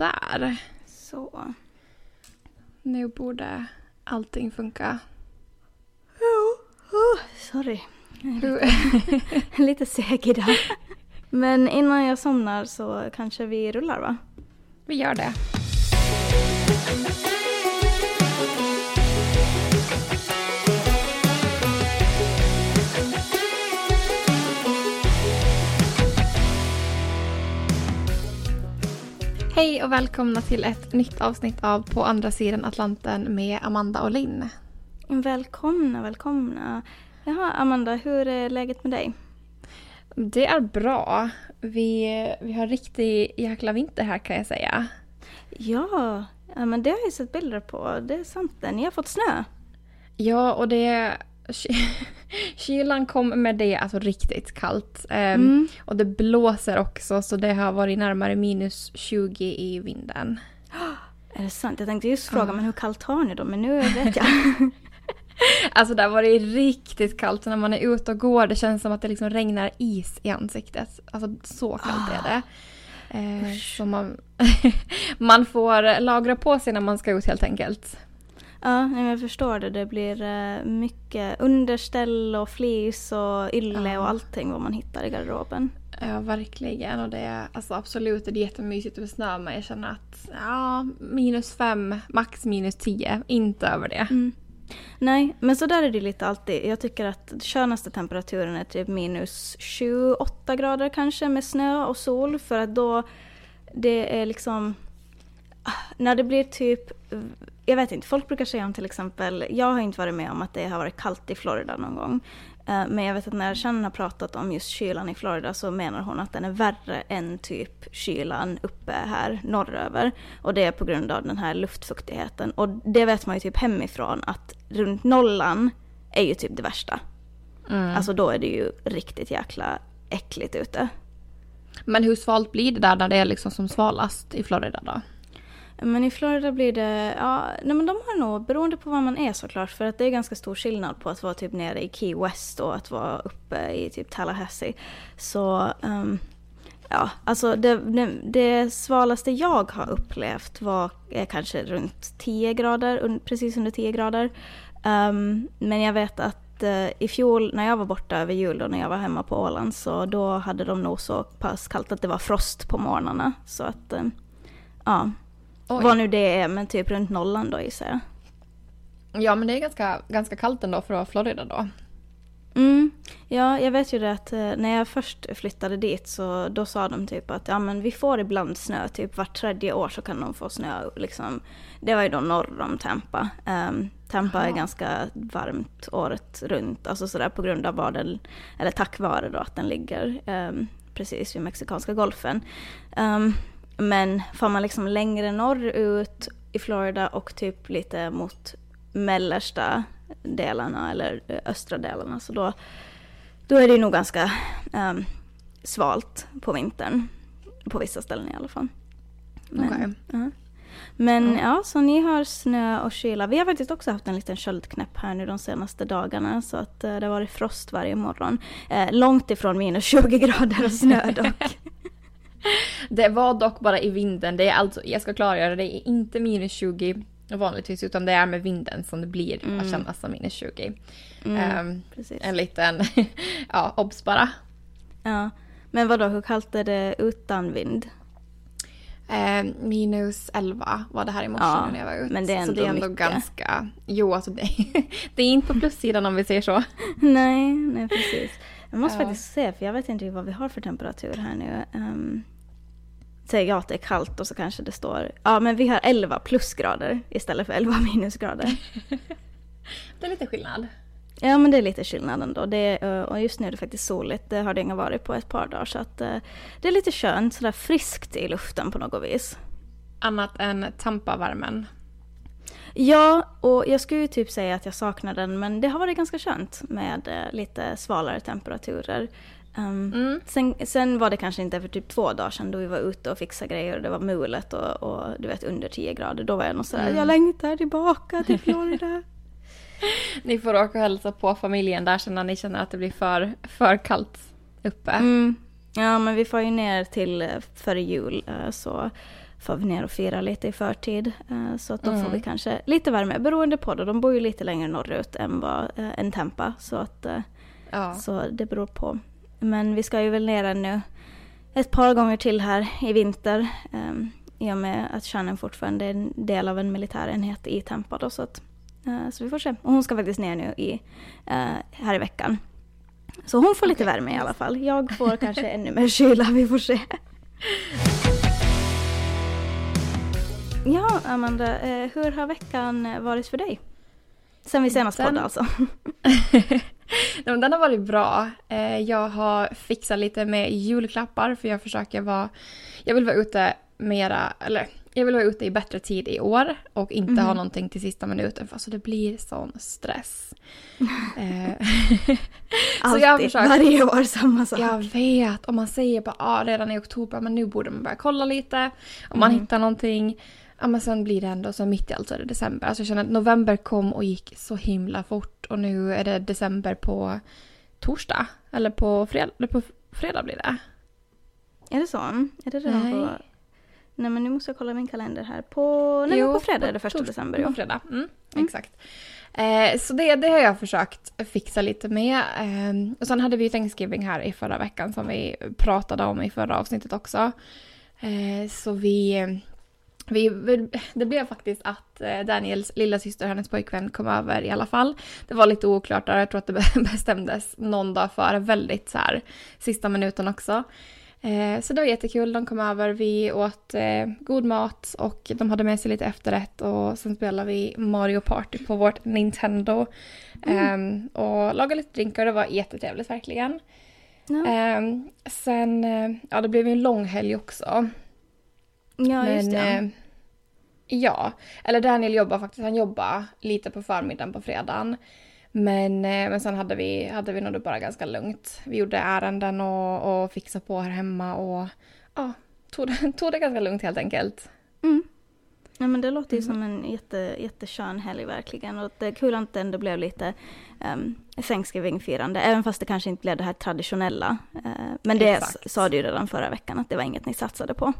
sådär. Så. Nu borde allting funka. Oh, sorry. Lite seg idag. Men innan jag somnar så kanske vi rullar va? Vi gör det. Hej och välkomna till ett nytt avsnitt av På andra sidan Atlanten med Amanda och Linn. Välkomna, välkomna. Jaha, Amanda, hur är läget med dig? Det är bra. Vi, vi har riktig jäkla vinter här kan jag säga. Ja, men det har jag sett bilder på. Det är sant det. Ni har fått snö. Ja, och det... Kylan kom med det alltså riktigt kallt. Um, Mm. Och det blåser också så det har varit närmare minus 20 i vinden. Är det sant? Jag tänkte just fråga, Ja. men hur kallt har ni då? Men nu vet jag. Alltså där var det riktigt kallt. Så när man är ute och går det känns som att det liksom regnar is i ansiktet. Alltså så kallt är det. Eh, så man, man får lagra på sig när man ska ut helt enkelt. Ja, nej, jag förstår det. Det blir eh, mycket underställ och flis och ylle Ja. och allting vad man hittar i garderoben. Ja, verkligen. Och det är alltså absolut det är jättemysigt med snö men jag känner att ja, minus fem, max minus tio. Inte över det. Mm. Nej, men så där är det lite alltid. Jag tycker att skönaste temperaturen är typ minus 28 grader kanske med snö och sol för att då det är liksom ah, när det blir typ, jag vet inte, folk brukar säga om till exempel, jag har inte varit med om att det har varit kallt i Florida någon gång. Eh, Men jag vet att när Shannon har pratat om just kylan i Florida så menar hon att den är värre än typ kylan uppe här norröver. Och det är på grund av den här luftfuktigheten. Och det vet man ju typ hemifrån att runt nollan är ju typ det värsta. Mm. Alltså då är det ju riktigt jäkla äckligt ute. Men hur svalt blir det där när det är liksom som svalast i Florida då? Men i Florida blir det, ja, nej men de har nog, beroende på var man är såklart, för att det är ganska stor skillnad på att vara typ nere i Key West och att vara uppe i typ Tallahassee. Så, um, ja, alltså det, det, det svalaste jag har upplevt var är kanske runt 10 grader, un, precis under 10 grader. Um, men jag vet att eh, i fjol när jag var borta över jul och när jag var hemma på Åland så då hade de nog så pass kallt att det var frost på morgnarna. Så att, ehm, ja. Oj. Vad nu det är, men typ runt nollan då gissar jag. Ja men det är ganska, ganska kallt ändå för att vara Florida då. Mm. Ja, jag vet ju det att eh, när jag först flyttade dit så då sa de typ att ja men vi får ibland snö, typ vart tredje år så kan de få snö liksom. Det var ju då norr om Tampa. Um, Tampa är Jaha. ganska varmt året runt, alltså sådär på grund av vad den, eller tack vare då att den ligger ehm, precis vid Mexikanska golfen. Ehm, men får man liksom längre norrut i Florida och typ lite mot mellersta delarna eller eh, östra delarna så då, då är det nog ganska ehm, svalt på vintern. På vissa ställen i alla fall. Men, Okej. ja. Men Ja. ja, så ni har snö och kyla. Vi har faktiskt också haft en liten köldknäpp här nu de senaste dagarna så att eh, det har varit frost varje morgon. Eh, långt ifrån minus 20 grader och snö dock. Det var dock bara i vinden. Det är alltså, jag ska klargöra, det är inte minus 20 vanligtvis utan det är med vinden som det blir att Mm. kännas som minus 20. Mm, precis. en liten, ja, obs bara. Ja. Men vadå, hur kallt är det utan vind? Ehm, minus 11 var det här i morse Ja, när jag var ute. men det är Så det är ändå ändå mycket. ganska... Jo, alltså det, det är inte på plussidan om vi säger så. nej, nej precis. Jag måste Ja. faktiskt se, för jag vet inte vad vi har för temperatur här nu. Um, säger jag att det är kallt och så kanske det står... Ja, men vi har 11 plusgrader istället för 11 minusgrader. Det är lite skillnad. Ja, men det är lite skillnad ändå. Det eh, och just nu är det faktiskt soligt. Det har det inga varit på ett par dagar. Så att, eh, det är lite skönt, sådär friskt i luften på något vis. Annat än Tampa-värmen. Ja, och jag skulle ju typ säga att jag saknar den, men det har varit ganska skönt med eh, lite svalare temperaturer. Um, Mm. sen, sen var det kanske inte för typ två dagar sedan då vi var ute och fixade grejer och det var mulet och, och du vet under 10 grader. Då var jag nog sådär, Mm. jag längtar tillbaka till Florida. Ni får åka och hälsa på familjen där sen när ni känner att det blir för, för kallt uppe. Mm. Ja, men vi får ju ner till eh, före jul. eh, Så får vi ner och fira lite i förtid. Eh, så att då Mm. får vi kanske lite värme, beroende på det. De bor ju lite längre norrut än, vad, än Tempa. Så, att, Ja. så det beror på. Men vi ska ju väl ner ännu ett par gånger till här i vinter. Eh, I och med att Shannon fortfarande är en del av en militärenhet i Tempa. Då, så, att, eh, så vi får se. Och hon ska faktiskt ner nu i, eh, här i veckan. Så hon får lite Okej. värme i alla fall. Jag får kanske ännu mer kyla, vi får se. Ja, Amanda, eh, hur har veckan varit för dig? Sen vi senast Den- poddade alltså. Den har varit bra. Eh, Jag har fixat lite med julklappar för jag försöker vara... Jag vill vara ute mera, eller jag vill vara ute i bättre tid i år och inte Mhm. ha någonting till sista minuten för alltså det blir sån stress. Eh, Så Alltid, jag har försökt- varje år samma sak. Jag vet, om man säger bara ah, redan i oktober, men nu borde man börja kolla lite. Om man Mm. hittar någonting, ja men sen blir det ändå så mitt i allt så är det december. Alltså jag känner att november kom och gick så himla fort och nu är det december på torsdag. Eller på fredag, på fredag blir det. Är det så? Är det redan Nej. på... Nej men nu måste jag kolla min kalender här. På, nej, men på fredag är det första december. På Ja. fredag, mm, Mm. exakt. Eh, så det, det har jag försökt fixa lite med. Eh, och sen hade vi ju Thanksgiving här i förra veckan som vi pratade om i förra avsnittet också. Eh, så vi, vi, det blev faktiskt att eh, Daniels lilla syster och hennes pojkvän kom över i alla fall. Det var lite oklart där, jag tror att det bestämdes någon dag före, väldigt så här sista minuten också. Eh, så det var jättekul, de kom över, vi åt eh, god mat och de hade med sig lite efterrätt och sen spelade vi Mario Party på vårt Nintendo. Ehm, och lagade lite drinkar, det var jättetrevligt verkligen. Ja. Ehm, sen, eh, ja det blev ju en lång helg också. Ja, just det. eh, ja, eller Daniel jobbar faktiskt, han jobbar lite på förmiddagen på fredagen. Men, eh, men sen hade vi, hade vi nog bara ganska lugnt. Vi gjorde ärenden och, och fixade på här hemma och ja, tog, det- tog det ganska lugnt helt enkelt. Mm. Ja, men det låter ju Mm. som en jätte, jätteskön helg verkligen. Och det är kul att det ändå blev lite um, Thanksgiving-firande. Även fast det kanske inte blev det här traditionella. Eh, men det Exakt. sa du ju redan förra veckan att det var inget ni satsade på.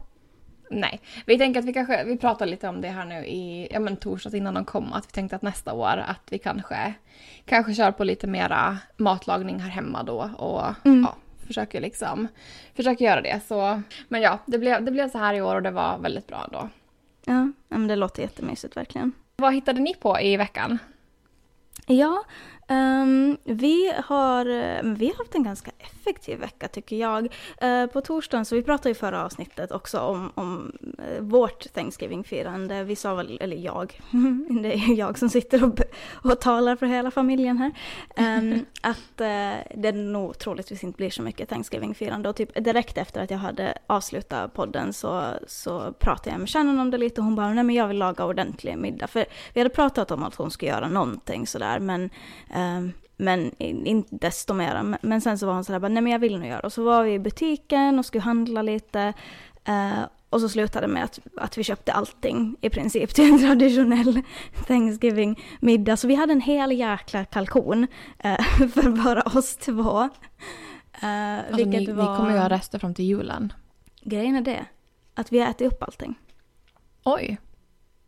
Nej, vi tänker att vi kanske, vi pratar lite om det här nu i, ja men torsdags innan de kom, att vi tänkte att nästa år att vi kanske, kanske kör på lite mera matlagning här hemma då och Mm. ja, försöker liksom, försöker göra det så. Men ja, det blev, det blev så här i år och det var väldigt bra då. Ja, ja, men det låter jättemysigt verkligen. Vad hittade ni på i veckan? Ja, ehm, vi, har, vi har haft en ganska effektiv vecka tycker jag. Eh, på torsdagen, så vi pratade i förra avsnittet också om, om eh, vårt Thanksgiving-firande. Vi sa väl, eller jag, det är jag som sitter och, och talar för hela familjen här. ehm, att eh, det nog troligtvis inte blir så mycket Thanksgiving-firande. Och typ direkt efter att jag hade avslutat podden så, så pratade jag med Shannon om det lite och hon bara, nej men jag vill laga ordentlig middag. För vi hade pratat om att hon skulle göra någonting sådär men, ehm, men in- inte desto mer. Men- sen så var hon sådär, nej men jag vill nog göra. Och så var vi i butiken och skulle handla lite. eh, och så slutade det med att, att vi köpte allting i princip till en traditionell Thanksgiving-middag. Så vi hade en hel jäkla kalkon eh, för bara oss två. Eh, Alltså, vilket ni, var... ni kommer ju ha rester fram till julen. Grejen är det, att vi har ätit upp allting. Oj.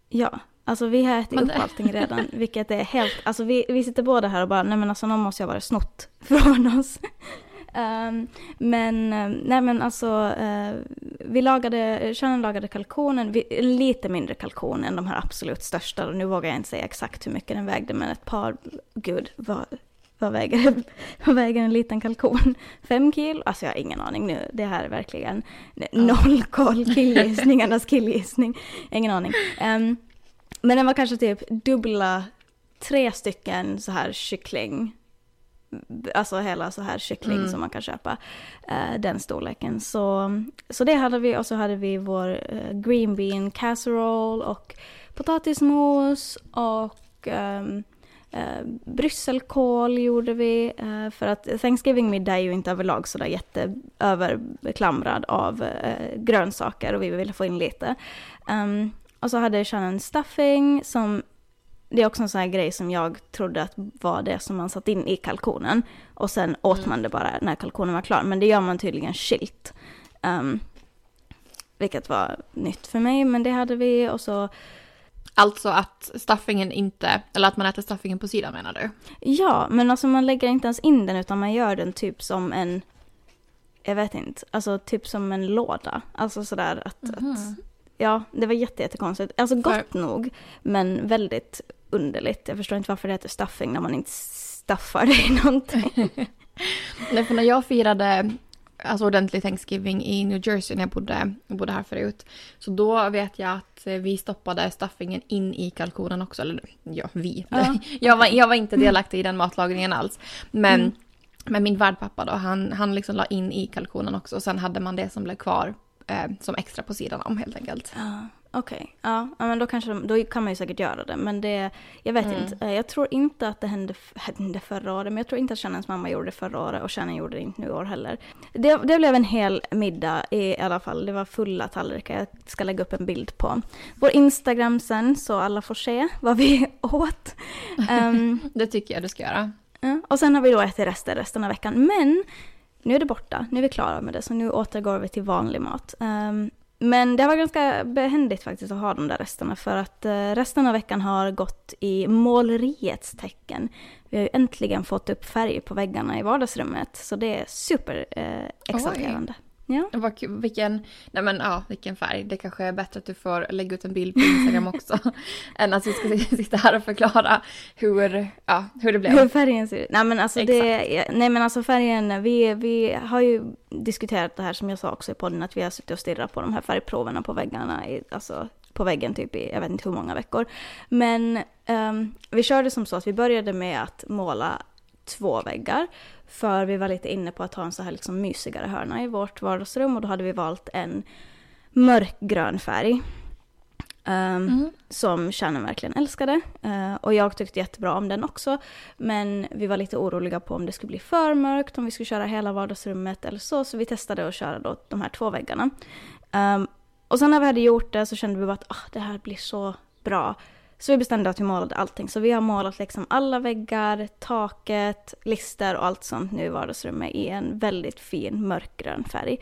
Ja, alltså vi har ätit Men upp det- allting redan, vilket är helt, alltså vi, vi sitter båda här och bara, nej men alltså någon måste ju ha varit snott från oss. Ehm, men, eh, nej men alltså, eh, vi lagade, Shannon lagade kalkonen, vi, lite mindre kalkon än de här absolut största, och nu vågar jag inte säga exakt hur mycket den vägde, men ett par, gud, vad, vad väger, vad väger en liten kalkon? Fem kilo? Alltså jag har ingen aning nu, det här är verkligen noll koll, killgissningarnas killgissning, ingen aning. Ehm, men den var kanske typ dubbla, tre stycken så här kyckling. Alltså hela så här kyckling Mm. som man kan köpa. eh, den storleken. Så, så det hade vi och så hade vi vår eh, green bean casserole och potatismos och um, brysselkål gjorde vi. eh, för att Thanksgiving-middag är ju inte överlag sådär jätteöverklamrad av eh, grönsaker och vi ville få in lite. Um, och så hade Shannon stuffing som det är också en sån här grej som jag trodde att var det som man satt in i kalkonen. Och sen åt Mm. man det bara när kalkonen var klar. Men det gör man tydligen skilt. Um, vilket var nytt för mig, men det hade vi och så Alltså att stuffingen inte, eller att man äter stuffingen på sidan menar du? Ja, men alltså man lägger inte ens in den utan man gör den typ som en, jag vet inte, alltså typ som en låda. Alltså sådär att, mm att ja, det var jätte, jättekonstigt. Alltså gott För... nog, men väldigt underligt. Jag förstår inte varför det heter stuffing när man inte staffar i någonting. Nej, för när jag firade alltså ordentlig Thanksgiving i New Jersey när jag bodde, jag bodde här förut. Så då vet jag att vi stoppade stuffingen in i kalkonen också. Eller ja, vi. Ja. Jag, var, jag var inte delaktig i den matlagningen alls. Men, mm. men min värdpappa då, han, han liksom la in i kalkonen också. Och sen hade man det som blev kvar eh, som extra på sidan om helt enkelt. Ja. Okej, okay. ja, men då, kanske, då kan man ju säkert göra det. Men det, jag vet mm. inte. Eh, jag tror inte att det hände, hände förra året, men jag tror inte att Shannons mamma gjorde det förra året och Shannon gjorde det inte nu i år heller. Det, det blev en hel middag i alla fall. Det var fulla tallrikar. Jag ska lägga upp en bild på vår Instagram sen så alla får se vad vi åt. Um, det tycker jag du ska göra. Ja, och sen har vi då ätit rester resten av veckan. Men nu är det borta, nu är vi klara med det, så nu återgår vi till vanlig mat. Um, men det varit ganska behändigt faktiskt att ha de där resterna för att eh, resten av veckan har gått i måleriets tecken. Vi har ju äntligen fått upp färg på väggarna i vardagsrummet så det är super eh, Ja. Vilken, nej men, ja, vilken färg. Det kanske är bättre att du får lägga ut en bild på Instagram också. än att vi ska sitta här och förklara hur, ja, hur det blev. Hur färgen ser ut. Nej men alltså, det, nej, men alltså färgen, vi, vi har ju diskuterat det här som jag sa också i podden, att vi har suttit och stirrat på de här färgproverna på väggarna, i, alltså på väggen typ i jag vet inte hur många veckor. Men um, vi körde som så att vi började med att måla två väggar. För vi var lite inne på att ha en så här liksom mysigare hörna i vårt vardagsrum och då hade vi valt en mörkgrön färg. Um, mm. Som Shannon verkligen älskade. Uh, och jag tyckte jättebra om den också. Men vi var lite oroliga på om det skulle bli för mörkt, om vi skulle köra hela vardagsrummet eller så. Så vi testade att köra då de här två väggarna. Um, och sen när vi hade gjort det så kände vi bara att oh, det här blir så bra. Så vi bestämde att vi målade allting. Så vi har målat liksom alla väggar, taket, lister och allt sånt nu i vardagsrummet i en väldigt fin mörkgrön färg.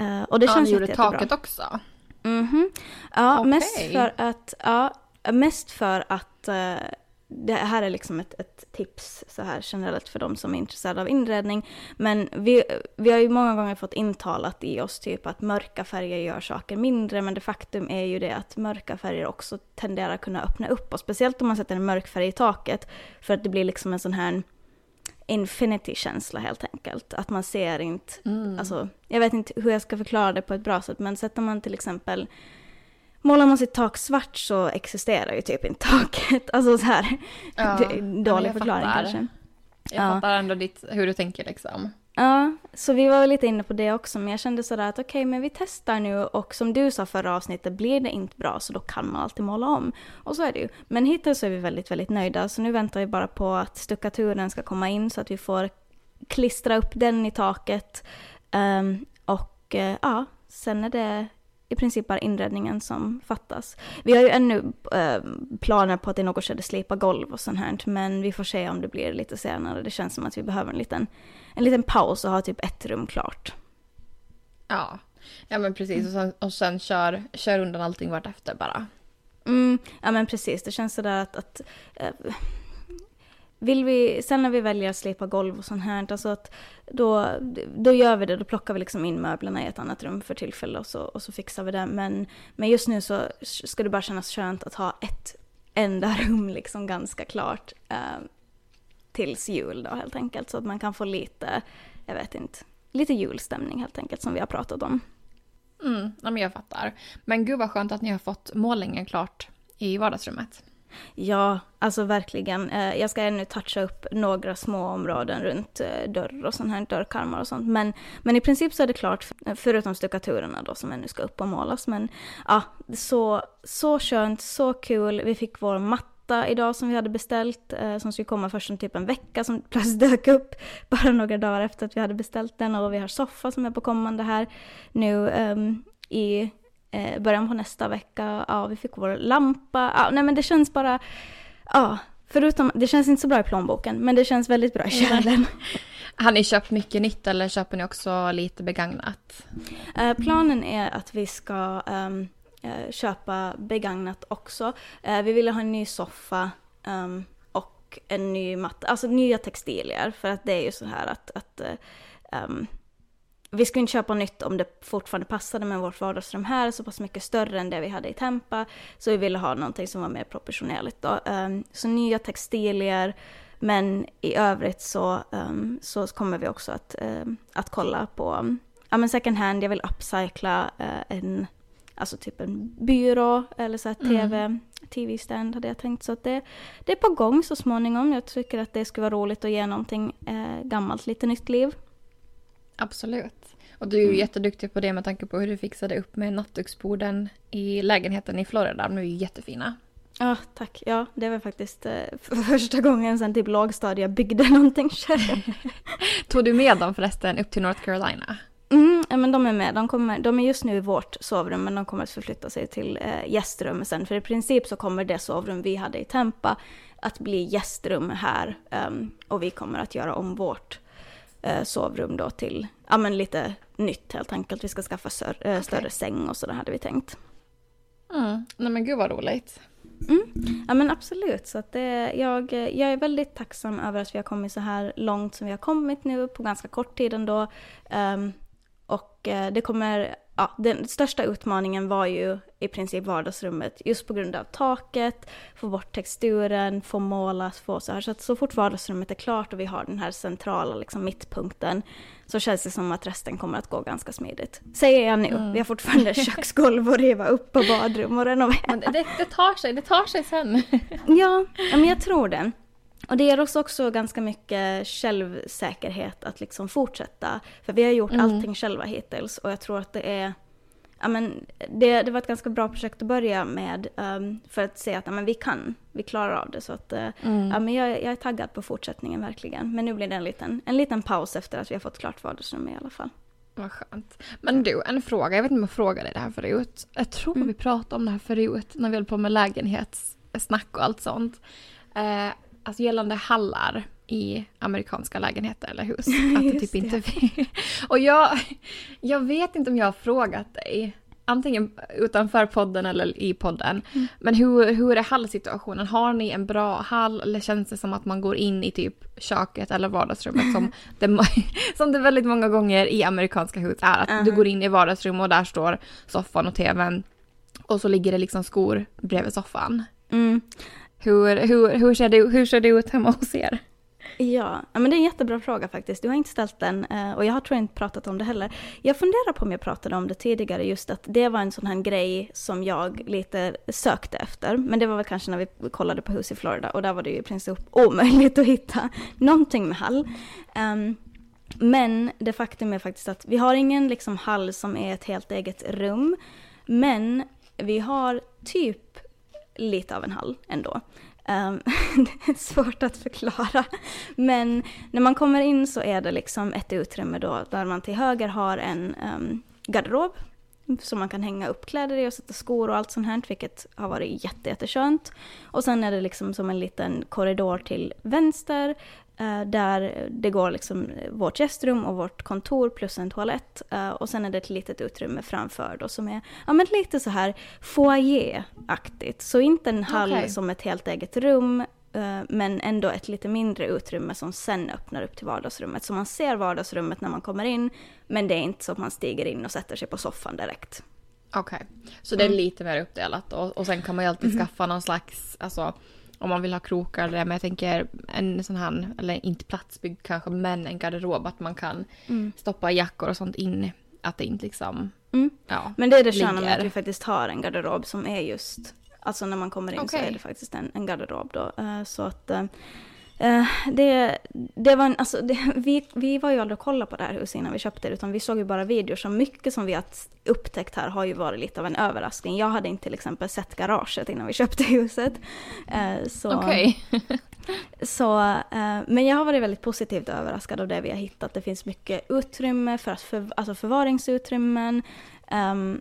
Uh, och det ja, känns jättebra. Ni gjorde taket också? Mhm. Mm ja, okay. mest för att, ja, mest för att uh, det här är liksom ett, ett, tips så här generellt för de som är intresserade av inredning. Men vi, vi har ju många gånger fått intalat i oss typ att mörka färger gör saker mindre, men det faktum är ju det att mörka färger också tenderar att kunna öppna upp, och speciellt om man sätter en mörk färg i taket, för att det blir liksom en sån här infinity-känsla helt enkelt. Att man ser inte, mm. alltså, jag vet inte hur jag ska förklara det på ett bra sätt, men sätter man till exempel Målar man sitt tak svart så existerar ju typ inte taket. Alltså så här, ja, dålig förklaring fattar. kanske. Jag ja. fattar ändå ditt, hur du tänker liksom. Ja, så vi var lite inne på det också, men jag kände sådär att okej, okay, men vi testar nu och som du sa förra avsnittet, blir det inte bra så då kan man alltid måla om. Och så är det ju. Men hittills är vi väldigt, väldigt nöjda, så nu väntar vi bara på att stuckaturen ska komma in så att vi får klistra upp den i taket. Um, och uh, ja, sen är det i princip bara inredningen som fattas. Vi har ju ännu eh, planer på att i något skede slipa golv och sånt här, men vi får se om det blir lite senare. Det känns som att vi behöver en liten, en liten paus och ha typ ett rum klart. Ja, ja men precis. Och sen, och sen kör, kör undan allting vartefter bara. Mm, ja men precis, det känns sådär att, att äh, vill vi, sen när vi väljer att slipa golv och sånt här, alltså att då, då gör vi det, då plockar vi liksom in möblerna i ett annat rum för tillfället och så, och så fixar vi det. Men, men just nu så ska det bara kännas skönt att ha ett enda rum liksom ganska klart eh, tills jul då helt enkelt. Så att man kan få lite, jag vet inte, lite julstämning helt enkelt som vi har pratat om. Mm, ja, men jag fattar. Men gud vad skönt att ni har fått målningen klart i vardagsrummet. Ja, alltså verkligen. Eh, jag ska ännu toucha upp några små områden runt eh, dörr och sån här, dörrkarmar och sånt. Men, men i princip så är det klart, eh, förutom stuckaturerna då som ännu ska upp och målas. Men ja, så, så skönt, så kul. Vi fick vår matta idag som vi hade beställt, eh, som skulle komma först om typ en vecka, som plötsligt dök upp bara några dagar efter att vi hade beställt den. Och vi har soffa som är på kommande här nu um, i eh, början på nästa vecka. Ja, vi fick vår lampa. Ja, nej men det känns bara, ja, förutom, det känns inte så bra i plånboken, men det känns väldigt bra i själen. Har ni köpt mycket nytt eller köper ni också lite begagnat? Eh, planen är att vi ska um, köpa begagnat också. Uh, vi ville ha en ny soffa um, och en ny matta, alltså nya textilier. För att det är ju så här att, att um, vi skulle inte köpa nytt om det fortfarande passade med vårt vardagsrum här, så pass mycket större än det vi hade i Tempa. Så vi ville ha någonting som var mer proportionerligt då. Um, så nya textilier, men i övrigt så, um, så kommer vi också att, um, att kolla på ja, men second hand. Jag vill upcycla uh, en, alltså typ en byrå eller så här TV, mm. TV-stand hade jag tänkt. Så att det, det är på gång så småningom. Jag tycker att det skulle vara roligt att ge någonting uh, gammalt lite nytt liv. Absolut. Och du är ju mm. jätteduktig på det med tanke på hur du fixade upp med nattduksborden i lägenheten i Florida. De är ju jättefina. Ja, tack. Ja, det var faktiskt eh, för första gången sedan typ lågstadiet jag byggde någonting själv. Tog du med dem förresten upp till North Carolina? Mm, ja, men de är med. De, kommer, de är just nu i vårt sovrum, men de kommer att förflytta sig till eh, gästrummet sen. För i princip så kommer det sovrum vi hade i Tampa att bli gästrum här. Um, och vi kommer att göra om vårt sovrum då till, ja men lite nytt helt enkelt. Vi ska skaffa större, eh, okay. större säng och så hade vi tänkt. Mm. Nej men gud vad roligt. Mm. Ja men absolut. Så att det, jag, jag är väldigt tacksam över att vi har kommit så här långt som vi har kommit nu på ganska kort tid ändå. Um, och eh, det kommer, ja, den största utmaningen var ju i princip vardagsrummet just på grund av taket, få bort texturen, få målat, få så här. Så att så fort vardagsrummet är klart och vi har den här centrala liksom, mittpunkten så känns det som att resten kommer att gå ganska smidigt. Säger jag nu. Mm. Vi har fortfarande köksgolv att riva upp och badrum och renovera. Det, det, tar sig, det tar sig sen. ja, men jag tror det. Och det ger oss också ganska mycket självsäkerhet att liksom fortsätta. För vi har gjort mm. allting själva hittills och jag tror att det är ja, men det, det var ett ganska bra projekt att börja med um, för att se att ja, men vi kan, vi klarar av det. Så att, uh, mm. ja, men jag, jag, är taggad på fortsättningen verkligen. Men nu blir det en liten, en liten paus efter att vi har fått klart vardagsrummet i alla fall. Vad skönt. Men du, en fråga. Jag vet inte om jag frågade det här förut. Jag tror mm. vi pratade om det här förut när vi höll på med lägenhetssnack och allt sånt. Eh, alltså gällande hallar i amerikanska lägenheter eller hus. Att det typ inte Och jag, jag vet inte om jag har frågat dig, antingen utanför podden eller i podden, mm. men hur, hur är hallsituationen? Har ni en bra hall eller känns det som att man går in i typ köket eller vardagsrummet som det, som det väldigt många gånger i amerikanska hus är? Att uh -huh. du går in i vardagsrummet och där står soffan och tvn och så ligger det liksom skor bredvid soffan. Mm. Hur, hur, hur, ser det, hur ser det ut hemma hos er? Ja, men det är en jättebra fråga faktiskt. Du har inte ställt den eh, och jag har tror jag inte pratat om det heller. Jag funderar på om jag pratade om det tidigare, just att det var en sån här grej som jag lite sökte efter. Men det var väl kanske när vi kollade på hus i Florida och där var det ju i princip omöjligt att hitta någonting med hall. Um, men det faktum är faktiskt att vi har ingen liksom hall som är ett helt eget rum. Men vi har typ lite av en hall ändå. Um, det är svårt att förklara. Men när man kommer in så är det liksom ett utrymme då där man till höger har en um, garderob som man kan hänga upp kläder i och sätta skor och allt sånt här, vilket har varit jätte, jätteskönt. Och sen är det liksom som en liten korridor till vänster där det går liksom vårt gästrum och vårt kontor plus en toalett. Uh, och sen är det ett litet utrymme framför då som är ja, men lite så här foyer-aktigt. Så inte en hall okay. som ett helt eget rum uh, men ändå ett lite mindre utrymme som sen öppnar upp till vardagsrummet. Så man ser vardagsrummet när man kommer in men det är inte så att man stiger in och sätter sig på soffan direkt. Okej, okay. så det är mm. lite mer uppdelat och, och sen kan man ju alltid mm. skaffa någon slags, alltså om man vill ha krokar eller men jag tänker en sån här, eller inte platsbyggd kanske, men en garderob att man kan mm. stoppa jackor och sånt in. Att det inte liksom, mm. ja, Men det är det sköna med att vi faktiskt har en garderob som är just, alltså när man kommer in okay. så är det faktiskt en, en garderob då. Uh, så att uh, Uh, det, det var en, alltså, det, vi, vi var ju aldrig och kollade på det här huset innan vi köpte det, utan vi såg ju bara videor. Så mycket som vi har upptäckt här har ju varit lite av en överraskning. Jag hade inte till exempel sett garaget innan vi köpte huset. Uh, så, okay. så, uh, men jag har varit väldigt positivt överraskad av det vi har hittat. Det finns mycket utrymme, för att för, alltså förvaringsutrymmen. Um,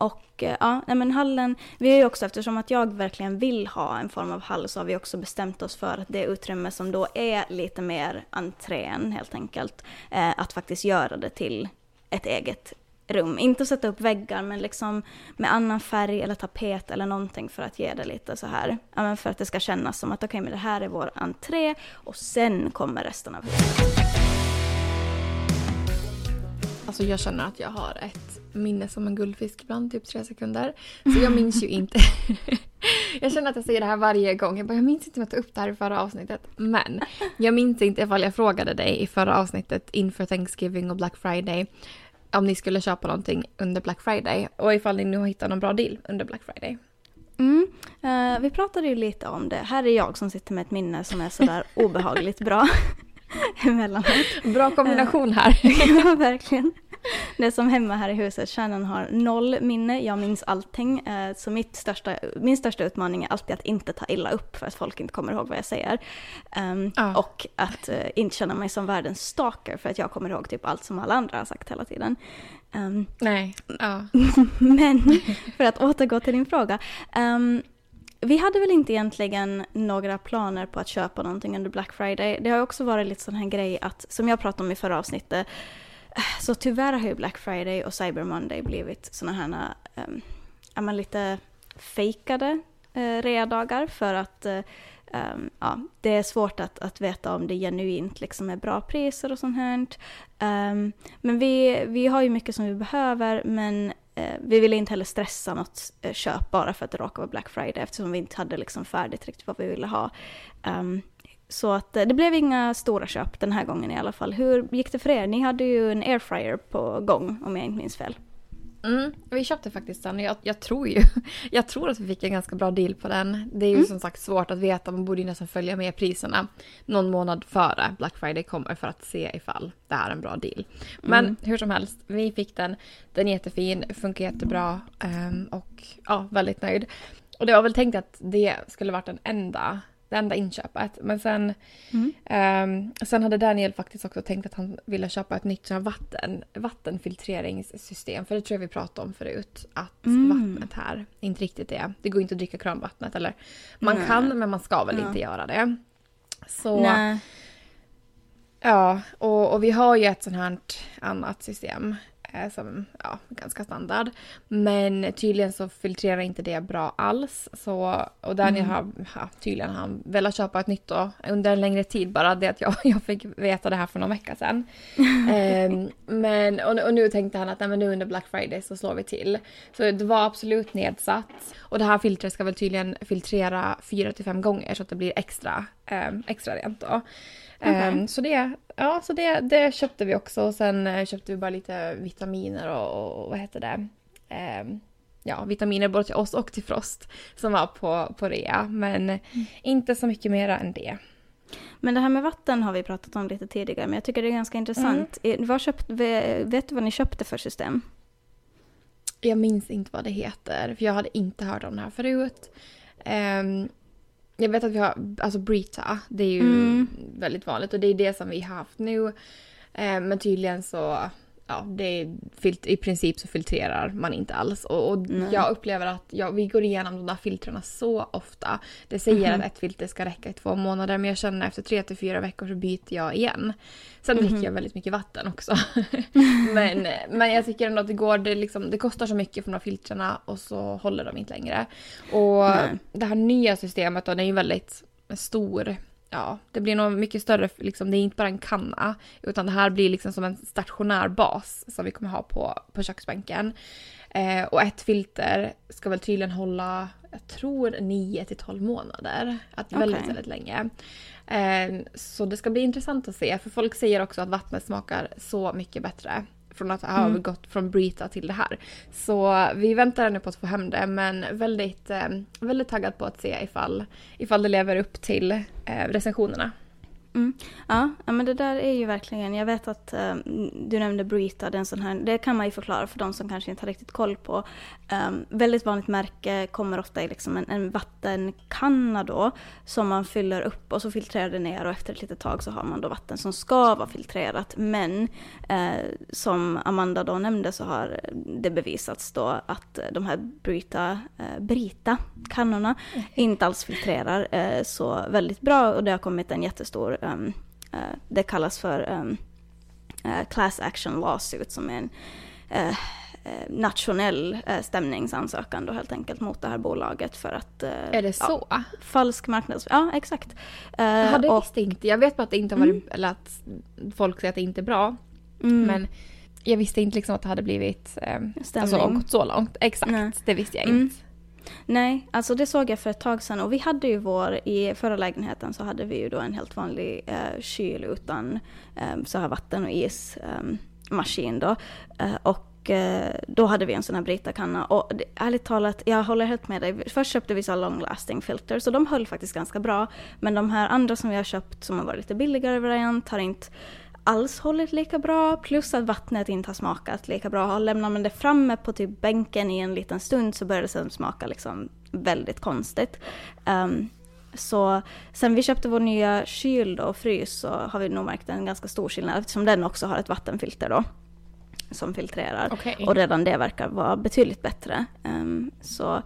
och eh, ja, men hallen, vi har ju också eftersom att jag verkligen vill ha en form av hall så har vi också bestämt oss för att det utrymme som då är lite mer entrén helt enkelt, eh, att faktiskt göra det till ett eget rum. Inte sätta upp väggar men liksom med annan färg eller tapet eller någonting för att ge det lite så här, ja men för att det ska kännas som att okej okay, men det här är vår entré och sen kommer resten av huset. Alltså jag känner att jag har ett minne som en guldfisk ibland, typ tre sekunder. Så jag minns ju inte. jag känner att jag säger det här varje gång. Jag, bara, jag minns inte om jag tog upp det här i förra avsnittet. Men jag minns inte ifall jag frågade dig i förra avsnittet inför Thanksgiving och Black Friday om ni skulle köpa någonting under Black Friday och ifall ni nu har hittat någon bra deal under Black Friday. Mm. Uh, vi pratade ju lite om det. Här är jag som sitter med ett minne som är sådär obehagligt bra. emellanåt. Bra kombination här. ja, verkligen. Det är som hemma här i huset, Shannon har noll minne, jag minns allting. Eh, så mitt största, min största utmaning är alltid att inte ta illa upp för att folk inte kommer ihåg vad jag säger. Um, ja. Och att uh, inte känna mig som världens stalker för att jag kommer ihåg typ allt som alla andra har sagt hela tiden. Um, Nej. Ja. men för att återgå till din fråga. Um, vi hade väl inte egentligen några planer på att köpa någonting under Black Friday. Det har också varit lite sån här grej att, som jag pratade om i förra avsnittet, eh, så tyvärr har ju Black Friday och Cyber Monday blivit såna här, um, ja lite fejkade uh, readagar för att uh, um, ja, det är svårt att, att veta om det genuint liksom är bra priser och sånt här. Um, men vi, vi har ju mycket som vi behöver men Eh, vi ville inte heller stressa något eh, köp bara för att det råkade vara Black Friday eftersom vi inte hade liksom färdigt riktigt vad vi ville ha. Um, så att eh, det blev inga stora köp den här gången i alla fall. Hur gick det för er? Ni hade ju en airfryer på gång om jag inte minns fel. Mm, vi köpte faktiskt den. Jag, jag, tror ju jag tror att vi fick en ganska bra deal på den. Det är ju mm. som sagt svårt att veta. Man borde ju nästan följa med priserna någon månad före Black Friday kommer för att se ifall det är en bra deal. Men mm. hur som helst, vi fick den. Den är jättefin, funkar jättebra um, och ja, väldigt nöjd. Och det var väl tänkt att det skulle varit den enda det enda inköpet. Men sen, mm. um, sen hade Daniel faktiskt också tänkt att han ville köpa ett nytt vatten, vattenfiltreringssystem. För det tror jag vi pratade om förut. Att mm. vattnet här inte riktigt är... Det går inte att dricka kranvattnet. Eller, man Nej. kan men man ska väl inte göra det. Så... Nej. Ja, och, och vi har ju ett sånt här annat system som ja, ganska standard. Men tydligen så filtrerar inte det bra alls. Så, och Daniel mm. har ja, tydligen han velat köpa ett nytt då, under en längre tid bara. Det att jag, jag fick veta det här för någon vecka sedan. um, men, och, och, nu tänkte han att nej, men nu under Black Friday så slår vi till. Så det var absolut nedsatt. Och det här filtret ska väl tydligen filtrera 4-5 gånger så att det blir extra, um, extra rent då. Okay. Um, så det, ja, så det, det köpte vi också. Och sen uh, köpte vi bara lite vitaminer och, och vad heter det? Um, ja, vitaminer både till oss och till Frost som var på, på rea. Men mm. inte så mycket mer än det. Men det här med vatten har vi pratat om lite tidigare, men jag tycker det är ganska intressant. Mm. Vad köpt, vet du vad ni köpte för system? Jag minns inte vad det heter, för jag hade inte hört om det här förut. Um, jag vet att vi har, alltså Brita, det är ju mm. väldigt vanligt och det är det som vi har haft nu. Eh, men tydligen så, ja, det är, i princip så filtrerar man inte alls. Och, och jag upplever att ja, vi går igenom de där filtrerna så ofta. Det säger mm. att ett filter ska räcka i två månader men jag känner efter tre till fyra veckor så byter jag igen. Sen mm. dricker jag väldigt mycket vatten också. men, men jag tycker ändå att det går, det, liksom, det kostar så mycket för de här filtrerna och så håller de inte längre. Och mm. det här nya systemet då, det är ju väldigt stor ja, det blir nog mycket större, liksom, det är inte bara en kanna, utan det här blir liksom som en stationär bas som vi kommer ha på, på köksbänken. Eh, och ett filter ska väl tydligen hålla, jag tror 9 till 12 månader. Att okay. väldigt, väldigt länge. Eh, så det ska bli intressant att se, för folk säger också att vattnet smakar så mycket bättre från att ha mm. gått från Brita till det här. Så vi väntar ännu på att få hem det men väldigt, eh, väldigt taggad på att se ifall, ifall det lever upp till eh, recensionerna. Mm. Ja, men det där är ju verkligen, jag vet att um, du nämnde Brita, den sån här, det kan man ju förklara för de som kanske inte har riktigt koll på. Um, väldigt vanligt märke kommer ofta i liksom en, en vattenkanna då som man fyller upp och så filtrerar det ner och efter ett litet tag så har man då vatten som ska vara filtrerat. Men uh, som Amanda då nämnde så har det bevisats då att de här Brita, uh, Brita kannorna mm. inte alls filtrerar uh, så väldigt bra och det har kommit en jättestor um, uh, det kallas för um, uh, class action lawsuit som är en uh, nationell stämningsansökan då helt enkelt mot det här bolaget för att... är det så? Ja, falsk marknadsföring, ja exakt. Ja, det visste inte jag. vet bara att det inte har varit, mm. eller att folk säger att det inte är bra. Mm. Men jag visste inte liksom att det hade blivit, eh, alltså gått så långt. Exakt, Nej. det visste jag mm. Nej, alltså det såg jag för ett tag sedan och vi hade ju vår, i förra lägenheten så hade vi ju då en helt vanlig eh, kyl utan eh, så här vatten och ismaskin ehm, eh, då. Eh, och eh, då hade vi en sån här Brita-kanna och det, ärligt talat, jag håller helt med dig. Först köpte vi så long lasting filter så de höll faktiskt ganska bra. Men de här andra som vi har köpt som har varit lite billigare variant har inte alls hållit lika bra, plus att vattnet inte har smakat lika bra. Lämnar man det framme på typ bänken i en liten stund så börjar det sen smaka liksom väldigt konstigt. Um, så sen vi köpte vår nya kyl då, och frys så har vi nog märkt en ganska stor skillnad eftersom den också har ett vattenfilter då som filtrerar. Okay. Och redan det verkar vara betydligt bättre. Um, så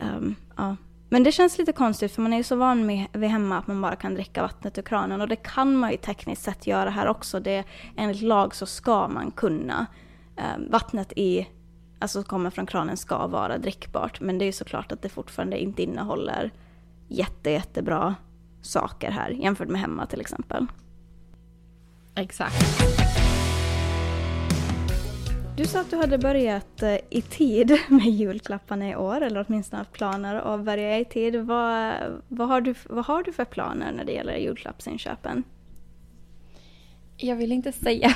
um, ja, men det känns lite konstigt för man är ju så van med, vid hemma att man bara kan dricka vattnet ur kranen och det kan man ju tekniskt sett göra här också. Det, enligt lag så ska man kunna. Eh, vattnet i, alltså kommer från kranen ska vara drickbart men det är ju såklart att det fortfarande inte innehåller jätte, jättebra saker här jämfört med hemma till exempel. Exakt. Du sa att du hade börjat eh, i tid med julklapparna i år, eller åtminstone haft planer att börja i tid. Vad, vad, har du, vad har du för planer när det gäller julklappsinköpen? Jag vill inte säga.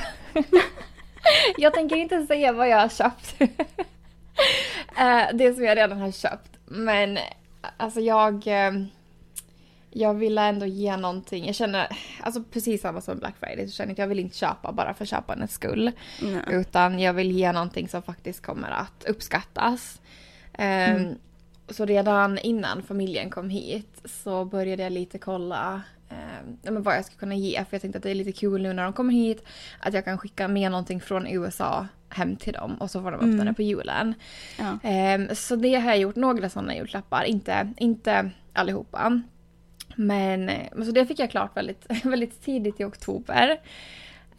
jag tänker inte säga vad jag har köpt. Eh, det som jag redan har köpt. Men alltså jag eh, jag ville ändå ge någonting. Jag känner, alltså precis samma som Black Friday, så känner jag att jag vill inte köpa bara för köpandets skull. Nej. Utan jag vill ge någonting som faktiskt kommer att uppskattas. Ehm, mm. Um, så redan innan familjen kom hit så började jag lite kolla um, vad jag skulle kunna ge. För jag tänkte att det är lite kul nu när de kommer hit. Att jag kan skicka med någonting från USA hem till dem och så får de öppna mm. det på julen. Ja. Um, så det har jag gjort, några sådana julklappar. Inte, inte allihopa. Men så det fick jag klart väldigt, väldigt tidigt i oktober.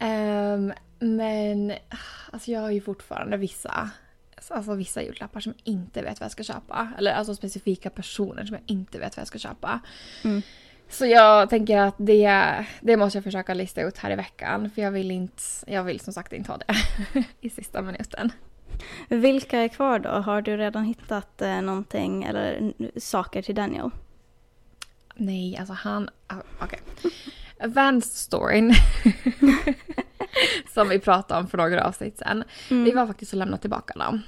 Um, men alltså jag har ju fortfarande vissa, alltså vissa julklappar som jag inte vet vad jag ska köpa. Eller alltså specifika personer som jag inte vet vad jag ska köpa. Mm. Så jag tänker att det, det måste jag försöka lista ut här i veckan. För jag vill, inte, jag vill som sagt inte ha det i sista minuten. Vilka är kvar då? Har du redan hittat eh, någonting eller saker till Daniel? Nej, alltså han... Ah, okej. Okay. Vans storyn. som vi pratade om för några avsnitt sen. Mm. Vi var faktiskt och lämnade tillbaka dem.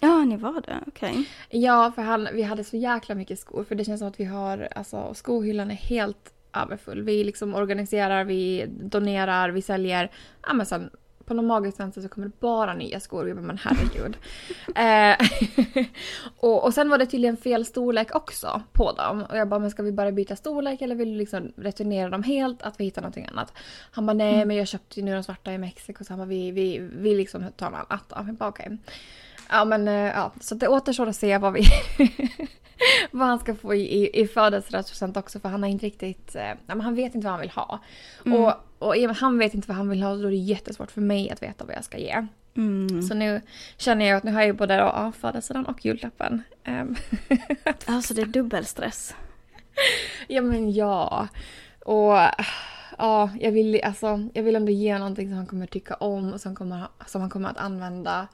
Ja, ni var det? Okej. Okay. Ja, för han, vi hade så jäkla mycket skor. För det känns som att vi har, alltså skohyllan är helt överfull. Vi liksom organiserar, vi donerar, vi säljer. Ja, men sen på någon magisk vänster så kommer det bara nya skor. Vi bara, men herregud. eh, och, och sen var det tydligen fel storlek också på dem. Och jag bara, men ska vi bara byta storlek eller vill du liksom returnera dem helt? Att vi hittar någonting annat. Han bara, nej mm. men jag köpte ju nu de svarta i Mexiko. Så han bara, vi, vi, vi liksom tar något annat. Jag bara, okej. Okay. Ja men eh, ja, så det återstår att se vad vi vad han ska få i, i födelsedagspresent också för han har inte riktigt, eh, han vet inte vad han vill ha. Mm. Och, och i han vet inte vad han vill ha då är det jättesvårt för mig att veta vad jag ska ge. Mm. Så nu känner jag att nu har jag både ja, födelsedagen och julklappen. Um. alltså det är dubbelstress. ja men ja. Och ja, jag vill, alltså, jag vill ändå ge någonting som han kommer tycka om och som, kommer, som han kommer att använda.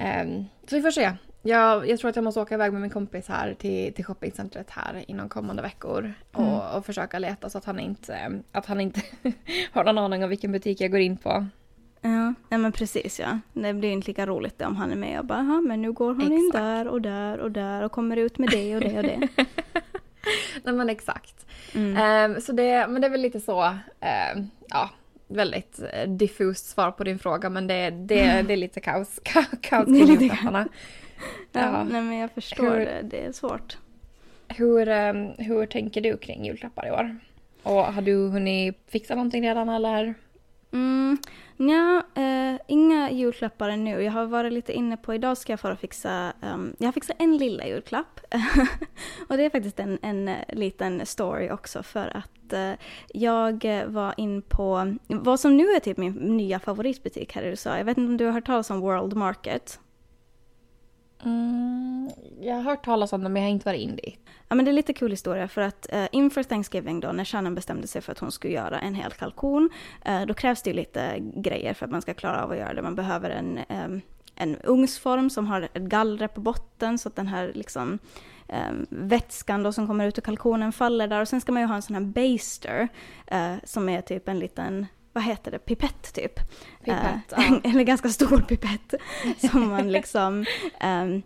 Um, så vi får se. Jag, jag tror att jag måste åka iväg med min kompis här till, till shoppingcentret här inom kommande veckor. Mm. Och, och försöka leta så att han inte, att han inte har någon aning om vilken butik jag går in på. Ja, men precis ja. Det blir inte lika roligt om han är med och bara, men nu går han Exakt. in där och där och där och kommer ut med det och det och det. Nej men exakt. Mm. Um, så det, men det är väl lite så, um, ja, väldigt eh, diffust svar på din fråga men det, det, det är lite kaos, kaos kring julklapparna. Ja, ja, nej men jag förstår hur, det, det är svårt. Hur, um, hur tänker du kring julklappar i år? Och har du hunnit fixa någonting redan eller? Mm, ja, eh, inga julklappar ännu. Jag har varit lite inne på, idag ska jag fara fix,a um, jag har fixat en lilla julklapp. och det är faktiskt en, en eh, liten story också för att eh, jag var in på vad som nu är typ min nya favoritbutik här i USA. Jag vet inte om du har hört talas om World Market? Mm, jag har hört talas om det men jag har inte varit in dit. Ja men det är lite kul historia för att eh, inför Thanksgiving då när Shannon bestämde sig för att hon skulle göra en hel kalkon, eh, då krävs det ju lite grejer för att man ska klara av att göra det. Man behöver en, eh, en ugnsform som har ett gallre på botten så att den här liksom um, vätskan då som kommer ut ur kalkonen faller där och sen ska man ju ha en sån här baster uh, som är typ en liten vad heter det, pipett typ. Pipett, uh, ja. Eller ganska stor pipett som man liksom um,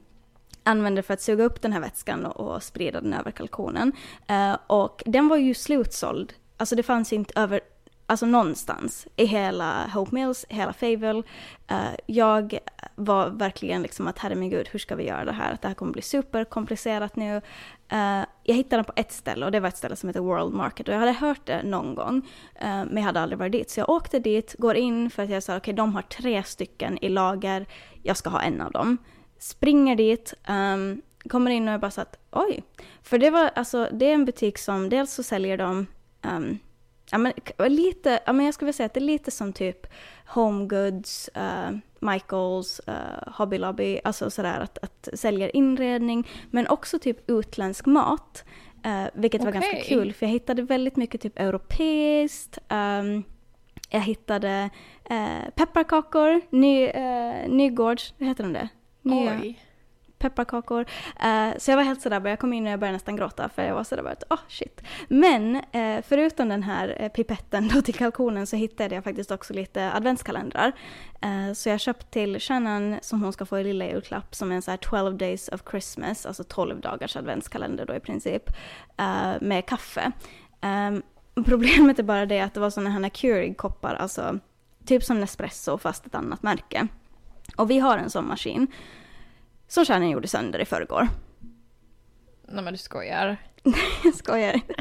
använder för att suga upp den här vätskan och, och sprida den över kalkonen. Uh, och den var ju slutsåld, alltså det fanns inte över alltså någonstans i hela Hope Mills, hela Fable. Uh, jag var verkligen liksom att herregud, hur ska vi göra det här? Att det här kommer bli superkomplicerat nu. Uh, jag hittade den på ett ställe och det var ett ställe som heter World Market och jag hade hört det någon gång uh, men jag hade aldrig varit dit. Så jag åkte dit, går in för att jag sa okej okay, de har tre stycken i lager, jag ska ha en av dem. Springer dit, um, kommer in och jag bara satt att oj. För det var alltså, det är en butik som dels så säljer de um, ja, men, lite, ja, men jag skulle vilja säga att det är lite som typ Home Goods, uh, Michaels, uh, Hobby Lobby, alltså sådär att, att sälja inredning, men också typ utländsk mat. Uh, vilket okay. var ganska kul, för jag hittade väldigt mycket typ europeiskt. Um, jag hittade uh, pepparkakor, ny, uh, Nygårds, vad heter de det? Nya, Oj pepparkakor. Uh, så jag var helt sådär, jag kom in och jag började nästan gråta för jag var sådär bara att oh shit. Men uh, förutom den här eh, pipetten då till kalkonen så hittade jag faktiskt också lite adventskalendrar. så jag köpte till Shannon som hon ska få i lilla julklapp som är en så här 12 days of Christmas, alltså 12 dagars adventskalender då i princip, med kaffe. Um, problemet är bara det att det var sådana här Keurig-koppar, alltså typ som Nespresso fast ett annat märke. Och vi har en sån maskin som kärnan gjorde sönder i förrgår. Nej men du skojar. jag skojar inte.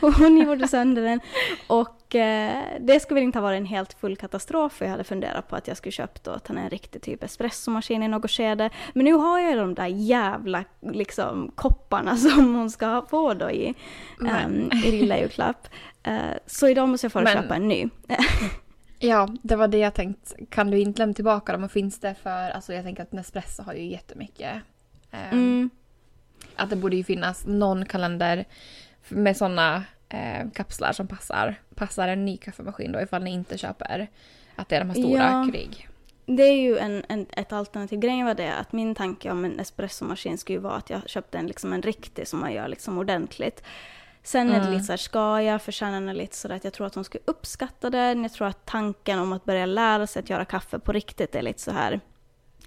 Hon gjorde sönder den och eh, det skulle väl inte ha varit en helt full katastrof för jag hade funderat på att jag skulle köpt då en riktig typ espressomaskin i något skede. Men nu har jag de där jävla liksom kopparna som hon ska få då i, um, i lilla julklapp. Uh, så idag måste jag få men... köpa en ny. Ja, det var det jag tänkt. Kan du inte lämna tillbaka dem och finns det för, alltså jag tänker att Nespresso har ju jättemycket. Eh, mm. Att det borde ju finnas någon kalender med sådana eh, kapslar som passar, passar en ny kaffemaskin då ifall ni inte köper att det är de här stora ja. krig. Det är ju en, en, ett alternativ. Grejen var det att min tanke om en espressomaskin skulle vara att jag köpte en, liksom en riktig som man gör liksom ordentligt. Sen är det lite såhär, ska jag? För Shannon är lite sådär att jag tror att hon skulle uppskatta den. Jag tror att tanken om att börja lära sig att göra kaffe på riktigt är lite så här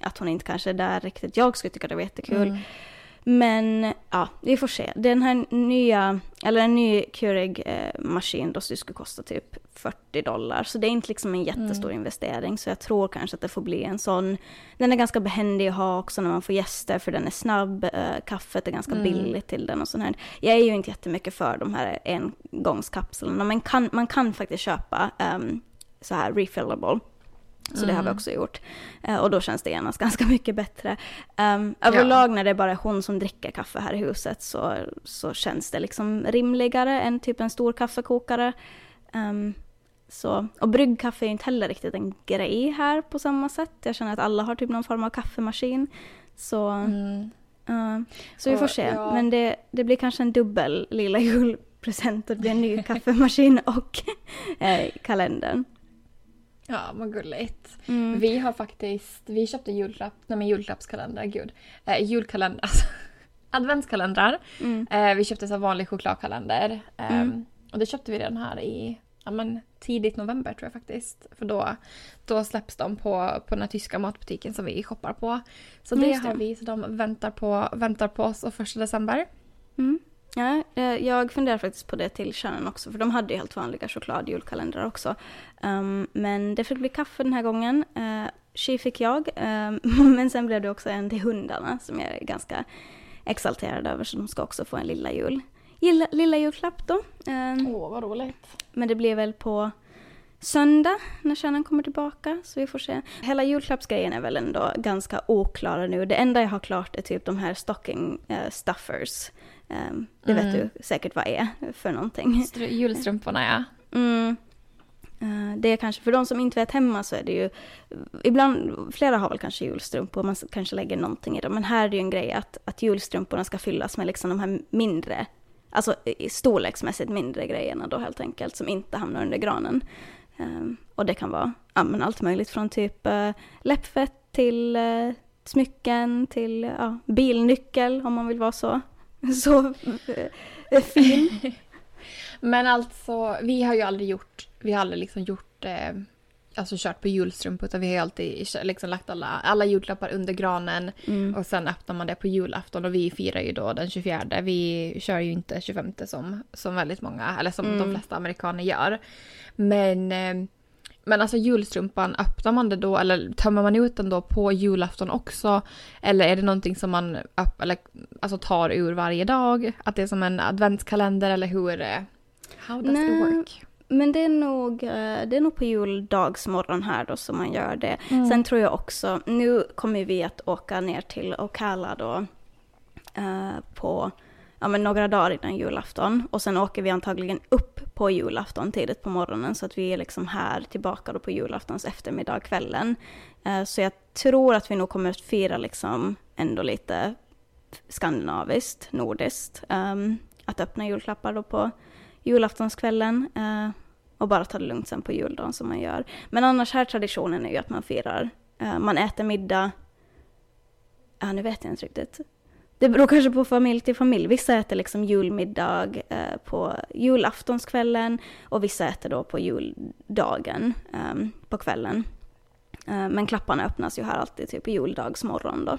att hon inte kanske är där riktigt. Jag skulle tycka det var jättekul. Mm. Men ja, vi får se. Den här nya, eller en ny Keurig-maskin då skulle kosta typ 40 dollar. Så det är inte liksom en jättestor mm. investering. Så jag tror kanske att det får bli en sån. Den är ganska behändig att ha också när man får gäster för den är snabb. Eh, kaffet är ganska mm. billigt till den och sånt här. Jag är ju inte jättemycket för de här engångskapslarna. Men kan, man kan faktiskt köpa um, så här refillable. Så mm. det har vi mm. också gjort. Uh, och då känns det genast ganska mycket bättre. Um, överlag ja. när det är bara hon som dricker kaffe här i huset så, så känns det liksom rimligare än typ en stor kaffekokare. Um, så, och bryggkaffe är inte heller riktigt en grej här på samma sätt. Jag känner att alla har typ någon form av kaffemaskin. Så, mm. uh, så vi får se. Ja. Men det, det blir kanske en dubbel lilla julpresent. Det blir en ny kaffemaskin och eh, kalendern. Ja, vad gulligt. Mm. Vi har faktiskt, vi köpte julklapp, nej men julklappskalender, gud. Eh, julkalender, alltså adventskalendrar. Mm. Eh, vi köpte en vanlig chokladkalender. Eh, mm. Och det köpte vi redan här i ja, men, tidigt november tror jag faktiskt. För då, då släpps de på, på den här tyska matbutiken som vi shoppar på. Så det, det, har vi, så de väntar på, väntar på oss och första december. Mm. Ja, eh, jag funderar faktiskt på det till Shannon också, för de hade ju helt vanliga chokladjulkalendrar också. Um, men det fick bli kaffe den här gången. Uh, She fick jag, um, men sen blev det också en till hundarna som jag är ganska exalterad över, så de ska också få en lilla jul. Lilla, lilla julklapp då. Um, Åh, vad roligt. Men det blir väl på söndag när Shannon kommer tillbaka, så vi får se. Hela julklappsgrejen är väl ändå ganska oklara nu. Det enda jag har klart är typ de här stocking uh, stuffers. Um, det mm. vet du säkert vad är för någonting. julstrumporna ja. Mm. Uh, det är kanske, för de som inte vet hemma så är det ju, ibland, flera har väl kanske julstrumpor, man kanske lägger någonting i dem, men här är det ju en grej att, att julstrumporna ska fyllas med liksom de här mindre, alltså storleksmässigt mindre grejerna då helt enkelt, som inte hamnar under granen. Um, och det kan vara ja, men allt möjligt från typ uh, läppfett till uh, smycken till uh, bilnyckel om man vill vara så, så uh, fin. men alltså, vi har ju aldrig gjort, vi har aldrig liksom gjort eh, alltså kört på julstrumpor utan vi har ju alltid liksom lagt alla, alla julklappar under granen mm. och sen öppnar man det på julafton och vi firar ju då den 24. Vi kör ju inte 25 som, som väldigt många, eller som mm. de flesta amerikaner gör. Men, eh, men alltså julstrumpan, öppnar man det då eller tömmer man ut den då på julafton också? Eller är det någonting som man upp, eller, alltså tar ur varje dag? Att det är som en adventskalender eller hur? det? How does Nej. it work? Men det är, nog, eh, det är nog på juldagsmorgon här då som man gör det. Mm. Sen tror jag också, nu kommer vi att åka ner till Ocala då uh, på ja, men några dagar innan julafton. Och sen åker vi antagligen upp på julafton tidigt på morgonen så att vi är liksom här tillbaka då på julaftons eftermiddag, kvällen. Eh, så jag tror att vi nog kommer att fira liksom ändå lite skandinaviskt, nordiskt. Um, att öppna julklappar då på julaftonskvällen eh, och bara ta det lugnt sen på juldagen som man gör. Men annars här traditionen är ju att man firar, eh, man äter middag, ja nu vet jag inte riktigt. Det beror kanske på familj till familj. Vissa äter liksom julmiddag eh, på julaftonskvällen och vissa äter då på juldagen eh, på kvällen. Eh, men klapparna öppnas ju här alltid typ juldagsmorgon då.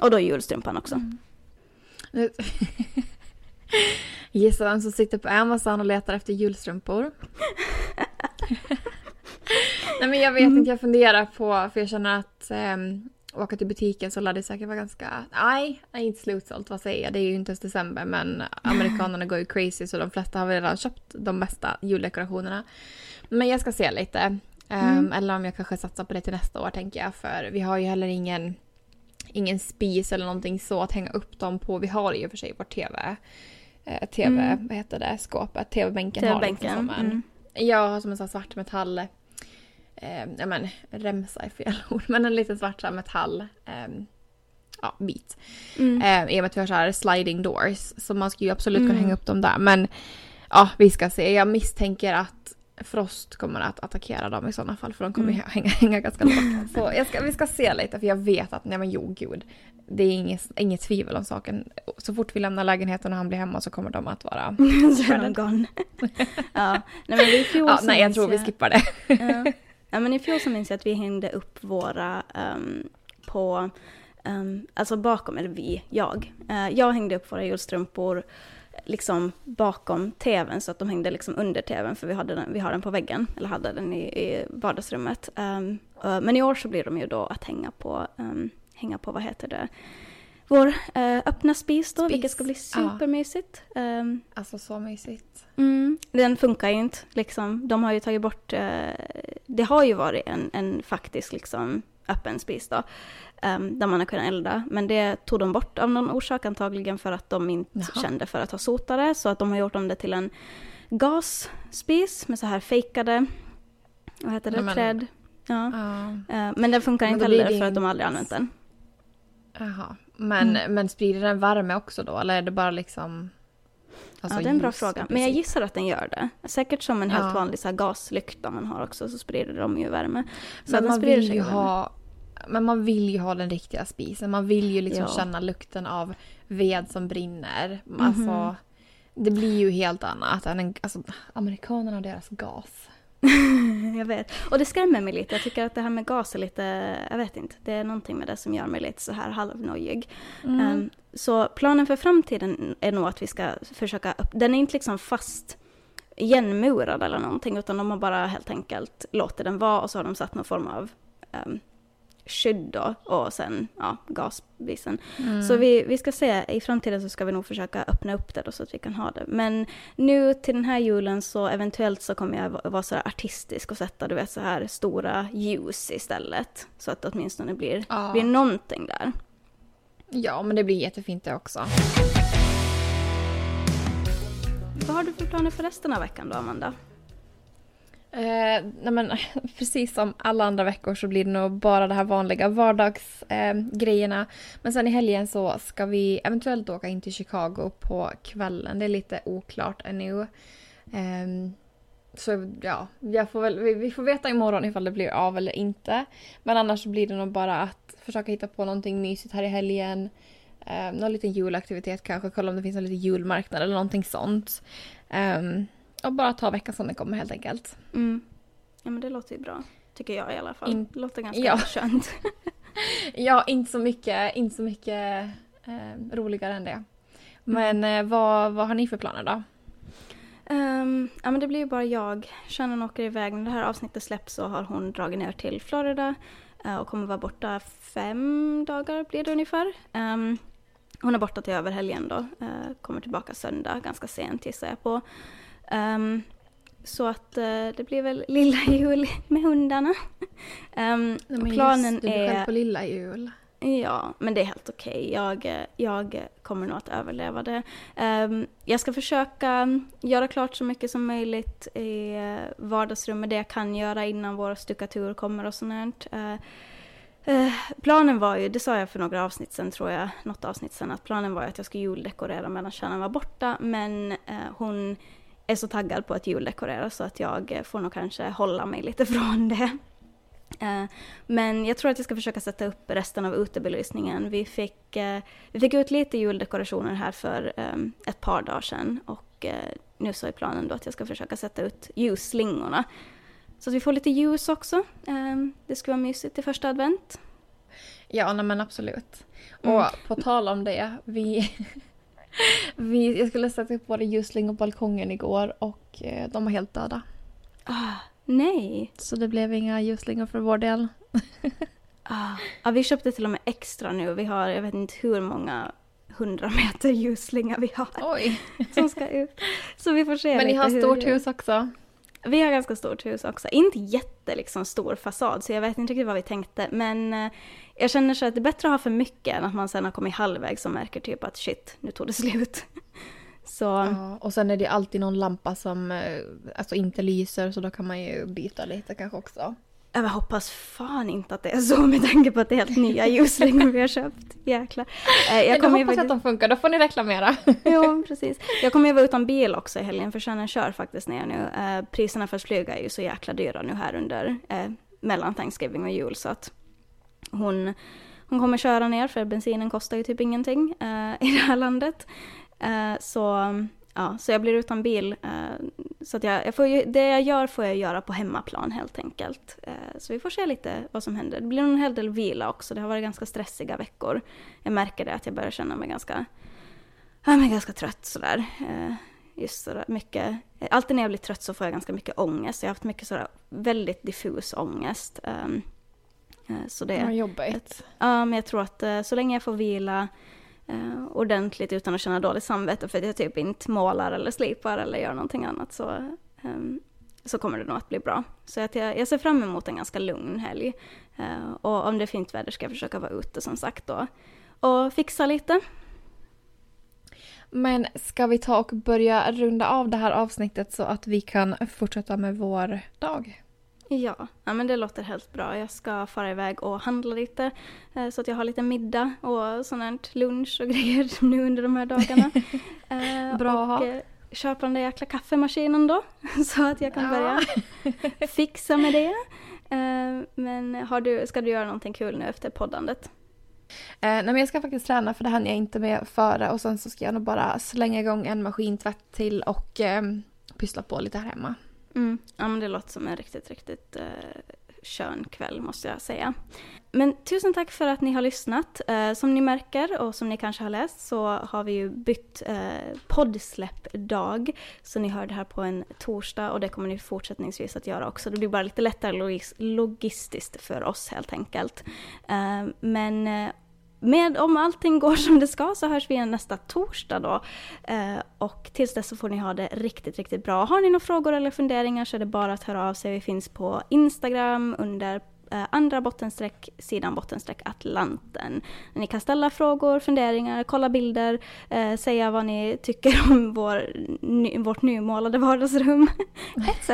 Och då julstrumpan också. Mm. Gissa vem som sitter på Amazon och letar efter julstrumpor? Nej men jag vet mm. inte, jag funderar på, för jag känner att um, åka till butiken så lär det säkert vara ganska, nej, inte slutsålt, vad säger jag, det är ju inte ens december men amerikanerna går ju crazy så de flesta har väl redan köpt de bästa juldekorationerna. Men jag ska se lite, um, mm. eller om jag kanske satsar på det till nästa år tänker jag, för vi har ju heller ingen ingen spis eller någonting så att hänga upp dem på. Vi har och för sig vår TV eh, tv, mm. vad heter det, skåpet, tv-bänken TV har liksom som en, mm. jag har som en sån svart metall, eh, ja men remsa är fel ord, men en liten svart metall eh, ja, bit. Mm. Eh, I och med att vi har så här sliding doors, så man ska ju absolut kunna mm. hänga upp dem där. Men ja, vi ska se. Jag misstänker att Frost kommer att attackera dem i sådana fall för de kommer mm. hänga, hänga ganska lågt. Så ska, vi ska se lite för jag vet att, nej men jo gud, det är inget, inget tvivel om saken. Så fort vi lämnar lägenheten och han blir hemma så kommer de att vara... så är de gone. ja, nej men i fjol ja, Nej jag tror vi skippar det. ja ja men i fjol så minns jag att vi hängde upp våra um, på, um, alltså bakom, eller vi, jag. Uh, jag hängde upp våra julstrumpor liksom bakom tvn så att de hängde liksom under tvn för vi, hade den, vi har den på väggen, eller hade den i, i vardagsrummet. Um, uh, men i år så blir de ju då att hänga på, um, hänga på vad heter det, vår uh, öppna spis då, spis. vilket ska bli supermysigt. Ja. Um, alltså så mysigt. Mm, den funkar ju inte liksom. De har ju tagit bort, uh, det har ju varit en, en faktisk liksom öppen spis då um, där man har kunnat elda. Men det tog de bort av någon orsak, antagligen för att de inte Jaha. kände för att ha sotare. Så att de har gjort om det till en gasspis med så här fejkade, vad heter det, men, träd. Ja. Uh, men den funkar men inte heller för att de aldrig använt den. Jaha, men, mm. men sprider den värme också då eller är det bara liksom Alltså ja, det är en bra fråga. Men jag gissar att den gör det. Säkert som en helt vanlig så här, gaslykta man har också så sprider de ju värme. Så men man vill ju ha men man vill ju ha den riktiga spisen. Man vill ju liksom ja. känna lukten av ved som brinner. Mm -hmm. Alltså, det blir ju helt annat än en, alltså, amerikanerna och deras gas. jag vet. Och det skrämmer mig lite. Jag tycker att det här med gas är lite, jag vet inte, det är någonting med det som gör mig lite så här halvnojig. Mm. Um, så planen för framtiden är nog att vi ska försöka, den är inte liksom fast igenmurad eller någonting, utan de har bara helt enkelt låtit den vara och så har de satt någon form av um, skydd då, och sen ja, gasbisen. Mm. Så vi, vi ska se, i framtiden så ska vi nog försöka öppna upp det då så att vi kan ha det. Men nu till den här julen så eventuellt så kommer jag vara så artistisk och sätta du vet så här stora ljus istället. Så att det åtminstone blir, ja. blir någonting där. Ja, men det blir jättefint det också. Vad har du för planer för resten av veckan då, Amanda? Eh, nej men, precis som alla andra veckor så blir det nog bara de här vanliga vardagsgrejerna. Eh, men sen i helgen så ska vi eventuellt åka in till Chicago på kvällen. Det är lite oklart ännu. Eh, så ja, jag får väl, vi, vi, får veta imorgon ifall det blir av eller inte. Men annars så blir det nog bara att försöka hitta på någonting mysigt här i helgen. Eh, någon liten julaktivitet kanske, kolla om det finns en liten julmarknad eller någonting sånt. Um, och bara ta veckan som den kommer helt enkelt. Mm. Ja men det låter ju bra. Tycker jag i alla fall. In... Det låter ganska ja. skönt. ja, inte så mycket, inte så mycket eh, roligare än det. Men mm. eh, vad, vad har ni för planer då? Um, ja men det blir ju bara jag. Shannon åker iväg. När det här avsnittet släpps så har hon dragit ner till Florida uh, och kommer vara borta fem dagar blir det ungefär. Um, hon är borta till över helgen då. Uh, kommer tillbaka söndag ganska sent gissar jag på. Um, så att uh, det blir väl lilla jul med hundarna. Um, men planen just, du är... själv på lilla jul. Ja, men det är helt okej. Okay. Jag, jag kommer nog att överleva det. Um, jag ska försöka göra klart så mycket som möjligt i vardagsrummet, det jag kan göra innan vår stuckatur kommer och sånt. Uh, uh, planen var ju, det sa jag för några avsnitt sen tror jag, något avsnitt sen, att planen var att jag skulle juldekorera medan Shannon var borta, men uh, hon är så taggad på att juldekorera så att jag får nog kanske hålla mig lite från det. Eh, men jag tror att jag ska försöka sätta upp resten av utebelysningen. Vi fick, eh, vi fick ut lite juldekorationer här för ett par dagar sedan och eh, nu så är planen då att jag ska försöka sätta ut ljusslingorna. Så att vi får lite ljus också. Det skulle vara mysigt till första advent. Ja, nej, men absolut. Mm. Och på tal om det, vi, vi, jag skulle sätta upp våra ljusslingor på balkongen igår och de var helt döda. Ah. Nej. Så det blev inga ljusslingor för vår del. ah. Ja, vi köpte till och med extra nu. Vi har, jag vet inte hur många hundra meter ljusslinga vi har. Oj. Som ska ut. Så vi får se Men ni har hur... stort hus också? Vi har ganska stort hus också. Inte jätte liksom, stor fasad, så jag vet inte riktigt vad vi tänkte. Men eh, jag känner så att det är bättre att ha för mycket än att man sen har kommit halvvägs och märker typ att shit, nu tog det slut. Så... Ja, och sen är det alltid någon lampa som eh, alltså inte lyser så då kan man ju byta lite kanske också. Jag hoppas fan inte att det är så med tanke på att det är helt nya ljusslingor vi har köpt. Jäklar. Eh, jag kommer hoppas ju... att de funkar, då får ni reklamera. jo, precis. Jag kommer ju vara utan bil också i helgen för Shannon kör faktiskt ner nu. Eh, priserna för att flyga är ju så jäkla dyra nu här under eh, mellan Thanksgiving och jul så att hon, hon kommer köra ner för bensinen kostar ju typ ingenting eh, i det här landet. Eh, så, ja, så jag blir utan bil. Eh, så att jag, jag får ju, det jag gör får jag göra på hemmaplan helt enkelt. Eh, så vi får se lite vad som händer. Det blir en hel del vila också. Det har varit ganska stressiga veckor. Jag märker det att jag börjar känna mig ganska, jag är ganska trött sådär. Eh, just sådär mycket. Alltid när jag blir trött så får jag ganska mycket ångest. Jag har haft mycket sådär väldigt diffus ångest. Ehm, Ehm, så det, Vad jobbigt. Ja, men jag tror att så länge jag får vila eh, ordentligt utan att känna dåligt samvete för att jag typ inte målar eller slipar eller gör någonting annat så, eh, så kommer det nog att bli bra. Så att jag, jag ser fram emot en ganska lugn helg. Eh, och om det är fint väder ska jag försöka vara ute som sagt då och fixa lite. Men ska vi ta och börja runda av det här avsnittet så att vi kan fortsätta med vår dag? Ja, ja men det låter helt bra. Jag ska fara iväg och handla lite eh, så att jag har lite middag och sånt lunch och grejer nu under de här dagarna. Eh, bra och, eh, köpa den där jäkla kaffemaskinen då så att jag kan ja. börja fixa med det. Men har du, ska du göra någonting kul nu efter poddandet? Eh, nej men jag ska faktiskt träna för det hann jag inte med före och sen så ska jag nog bara slänga igång en maskintvätt till och eh, pyssla på lite här hemma. Mm. Ja men det låter som en riktigt, riktigt uh, skön kväll måste jag säga. Men tusen tack för att ni har lyssnat. Eh, som ni märker och som ni kanske har läst så har vi ju bytt eh, poddsläppdag. Så ni hör det här på en torsdag och det kommer ni fortsättningsvis att göra också. Det blir bara lite lättare logis logistiskt för oss helt enkelt. Eh, men eh, med, om allting går som det ska så hörs vi igen nästa torsdag då. Eh, och tills dess så får ni ha det riktigt, riktigt bra. Har ni några frågor eller funderingar så är det bara att höra av sig. Vi finns på Instagram under eh, andra bottenstreck, sidan bottenstreck Atlanten. Ni kan ställa frågor, funderingar, kolla bilder, eh, säga vad ni tycker om vår, ny, vårt nymålade vardagsrum, etc.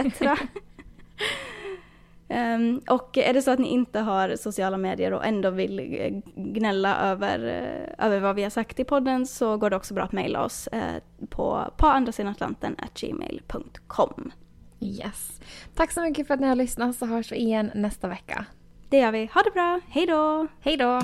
Um, och är det så att ni inte har sociala medier och ändå vill eh, gnälla över, uh, över vad vi har sagt i podden så går det också bra att mejla oss uh, på på gmail.com. Yes. Tack så mycket för att ni har lyssnat så hörs vi igen nästa vecka. Det gör vi. Ha det bra. Hej då! Hej då!